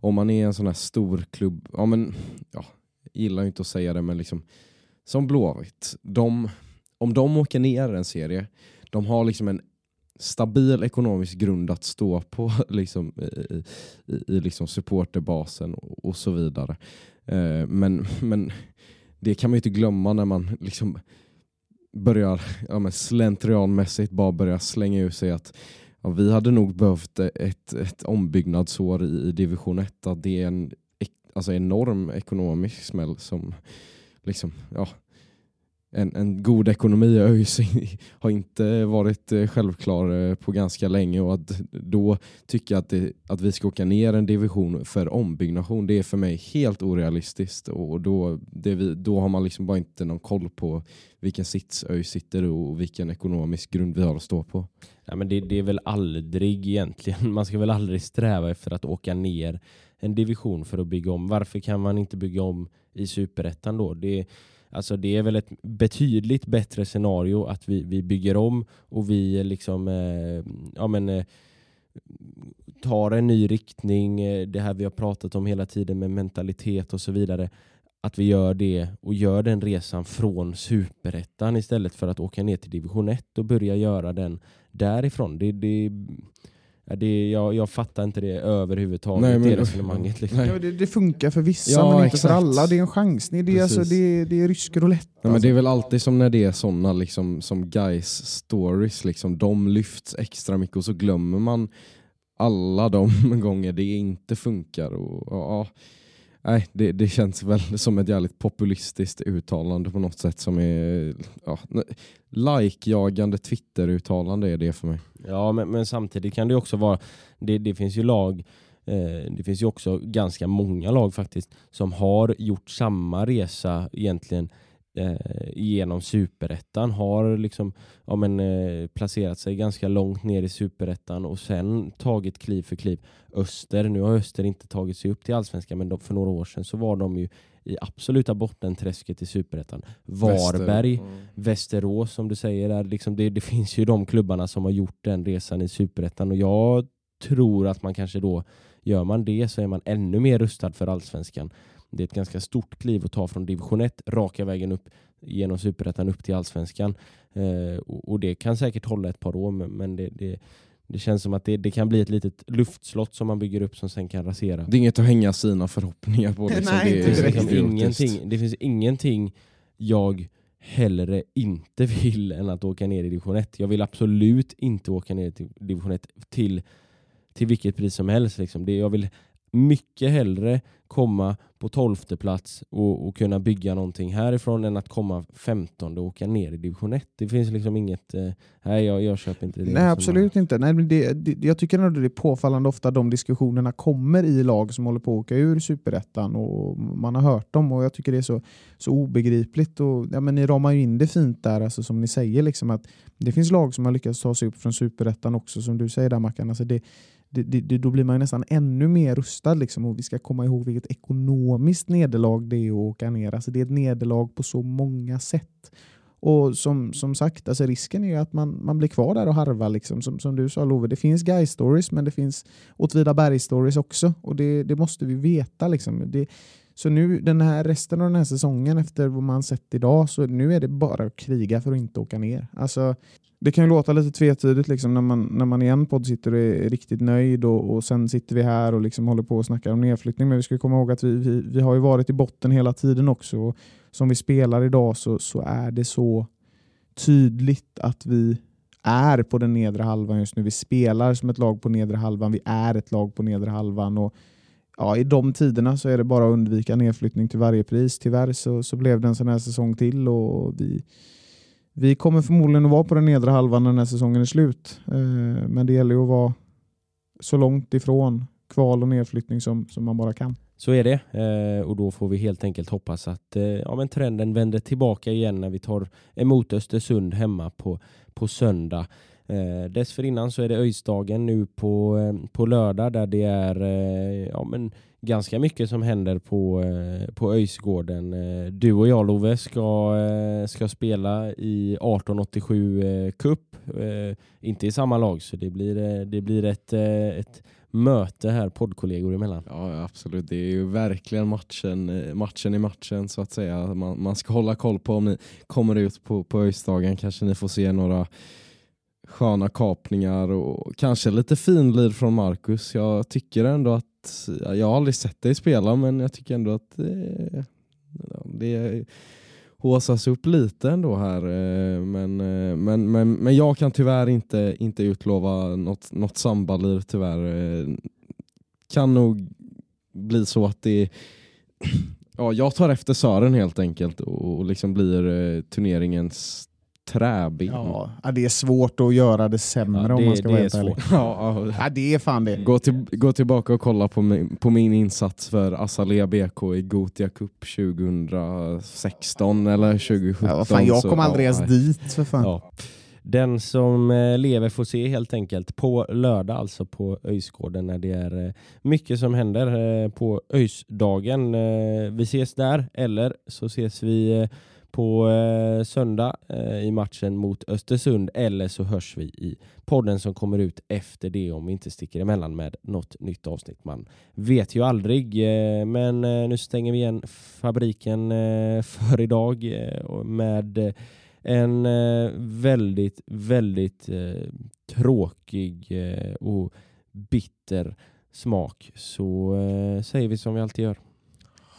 om man är en sån här stor klubb, ja men, ja, gillar inte att säga det, men liksom som Blåvitt, de, om de åker ner en serie, de har liksom en stabil ekonomisk grund att stå på (laughs) liksom, i, i, i liksom supporterbasen och, och så vidare. Eh, men, (laughs) men det kan man ju inte glömma när man liksom börjar ja, men slentrianmässigt bara börja slänga ur sig att ja, vi hade nog behövt ett, ett ombyggnadsår i, i division 1. Att det är en alltså enorm ekonomisk smäll som liksom, ja, en, en god ekonomi i ÖIS (laughs) har inte varit eh, självklar eh, på ganska länge och att då tycka att, det, att vi ska åka ner en division för ombyggnation det är för mig helt orealistiskt och då, det vi, då har man liksom bara inte någon koll på vilken sits ÖIS sitter i och vilken ekonomisk grund vi har att stå på. Ja, men det, det är väl aldrig egentligen, man ska väl aldrig sträva efter att åka ner en division för att bygga om. Varför kan man inte bygga om i superettan då? Det, alltså det är väl ett betydligt bättre scenario att vi, vi bygger om och vi eh, liksom eh, ja, men, eh, tar en ny riktning, eh, det här vi har pratat om hela tiden med mentalitet och så vidare. Att vi gör det och gör den resan från superettan istället för att åka ner till division 1 och börja göra den därifrån. Det, det, det, jag, jag fattar inte det överhuvudtaget, Nej, men- det resonemanget. Liksom. Nej. Ja, det, det funkar för vissa Ja, men inte för exakt. alla. Det är en chansning. Det är, alltså, Precis. det, är- det är rysk roulette. Nej, men alltså. det är väl alltid som när det är sådana liksom, som guys stories, liksom, de lyfts extra mycket och så glömmer man alla de (laughs) gånger det inte funkar. Och, och, ja, nej, det, det känns väl som ett jävligt populistiskt uttalande på något sätt som är ja, like-jagande Twitter-uttalande är det för mig. Ja, men, men samtidigt kan det också vara, det, det finns ju lag, eh, det finns ju också ganska många lag faktiskt, som har gjort samma resa egentligen eh, genom superettan, har liksom ja, men, eh, placerat sig ganska långt ner i superettan och sen tagit kliv för kliv. Öster, nu har Öster inte tagit sig upp till allsvenskan, men de, för några år sedan så var de ju i absoluta bottenträsket i superettan. Varberg, Västerås som du säger, där liksom det, det finns ju de klubbarna som har gjort den resan i superettan och jag tror att man kanske då, gör man det så är man ännu mer rustad för allsvenskan. Det är ett ganska stort kliv att ta från division 1 raka vägen upp genom superettan upp till allsvenskan. Eh, och, och det kan säkert hålla ett par år men, det, det, det känns som att det, det kan bli ett litet luftslott som man bygger upp som sen kan rasera. Det är inget att hänga sina förhoppningar på. Liksom. Nej, det, inte Det finns, liksom ingenting, det finns ingenting jag hellre inte (laughs) vill än att åka ner i division 1. Jag vill absolut inte åka ner till division 1 till, till vilket pris som helst. Liksom. Det, jag vill mycket hellre komma på tolfte plats och, och kunna bygga någonting härifrån än att komma 15 och åka ner i division 1. Det finns liksom inget... Eh, nej, jag, jag köper inte det. Nej, absolut inte. Nej, men det, det, jag tycker ändå det är påfallande ofta de diskussionerna kommer i lag som håller på att åka ur superettan och man har hört dem och jag tycker det är så, så obegripligt. Och, ja, men ni ramar ju in det fint där, alltså, som ni säger. Liksom, att det finns lag som har lyckats ta sig upp från superettan också, som du säger där Mackan. Alltså, det, det, det, då blir man ju nästan ännu mer rustad. Liksom, och vi ska komma ihåg vilket ekonomiskt nederlag det är att åka ner. Alltså, det är ett nederlag på så många sätt. Och som, som sagt, alltså risken är ju att man, man blir kvar där och harvar. Liksom. Som, som du sa Love, det finns guy stories men det finns Åtvidaberg stories också. Och det, det måste vi veta. Liksom. Det, så nu den här resten av den här säsongen efter vad man sett idag så nu är det bara att kriga för att inte åka ner. Alltså, det kan ju låta lite tvetydigt liksom, när, man, när man i en podd sitter och är riktigt nöjd och, och sen sitter vi här och liksom håller på och snackar om nedflyttning. Men vi ska komma ihåg att vi, vi, vi har ju varit i botten hela tiden också. Och som vi spelar idag så, så är det så tydligt att vi är på den nedre halvan just nu. Vi spelar som ett lag på nedre halvan. Vi är ett lag på nedre halvan. Och ja, I de tiderna så är det bara att undvika nedflyttning till varje pris. Tyvärr så, så blev det en sån här säsong till och vi, vi kommer förmodligen att vara på den nedre halvan när den här säsongen är slut. Eh, men det gäller ju att vara så långt ifrån kval och nedflyttning som, som man bara kan. Så är det eh, och då får vi helt enkelt hoppas att eh, ja, men trenden vänder tillbaka igen när vi tar emot Östersund hemma på, på söndag. Eh, dessförinnan så är det Öjsdagen nu på, eh, på lördag där det är eh, ja, men ganska mycket som händer på, eh, på Öjsgården. Eh, du och jag Love ska, eh, ska spela i 1887 eh, Cup. Eh, inte i samma lag så det blir, eh, det blir ett, eh, ett möte här poddkollegor emellan. Ja, absolut. Det är ju verkligen matchen, eh, matchen i matchen så att säga. Man, man ska hålla koll på om ni kommer ut på, på Öjsdagen. Kanske ni får se några sköna kapningar och kanske lite finlir från Marcus. Jag tycker ändå att, jag har aldrig sett dig spela men jag tycker ändå att eh, det, det håsas upp lite ändå här. eh, Men, eh, men, men, men jag kan tyvärr inte, inte utlova något, något sambalir tyvärr. Eh, Kan nog bli så att det (clears throat) Ja, jag tar efter Sören helt enkelt och och liksom blir eh, turneringens träben. Ja, det är svårt att göra det sämre Ja, om det- man ska det vara helt ärlig. (laughs) Ja, ja. Ja, det är fan det. Gå, till, gå tillbaka och kolla på min, på min insats för Azalea BK i Gotia Cup 2016 eller 2017. Ja, fan, jag så- kom aldrig ja, ens dit för fan. Ja. Den som eh, lever får se helt enkelt på lördag alltså på Öjsgården när det är eh, mycket som händer eh, på Öjsdagen. Vi ses där eller så ses vi på eh, söndag eh, i matchen mot Östersund eller så hörs vi i podden som kommer ut efter det om vi inte sticker emellan med något nytt avsnitt. Man vet ju aldrig eh, men eh, nu stänger vi igen fabriken eh, (laughs) för idag eh, med eh, en eh, väldigt, väldigt eh, tråkig eh, och bitter smak. Så eh, säger vi som vi alltid gör.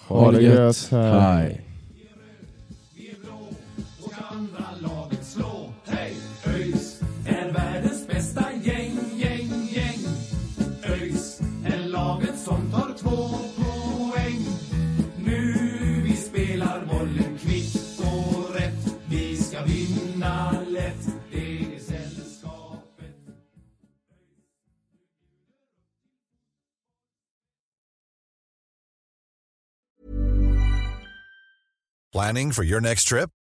Ha det gött. Hej andra laget slå. Hej! ÖIS är världens bästa gäng, gäng, gäng. ÖIS är laget som tar två poäng. Nu vi spelar bollen kvitt och rätt. Vi ska vinna lätt. Det är sällskapet. Planning for your next trip?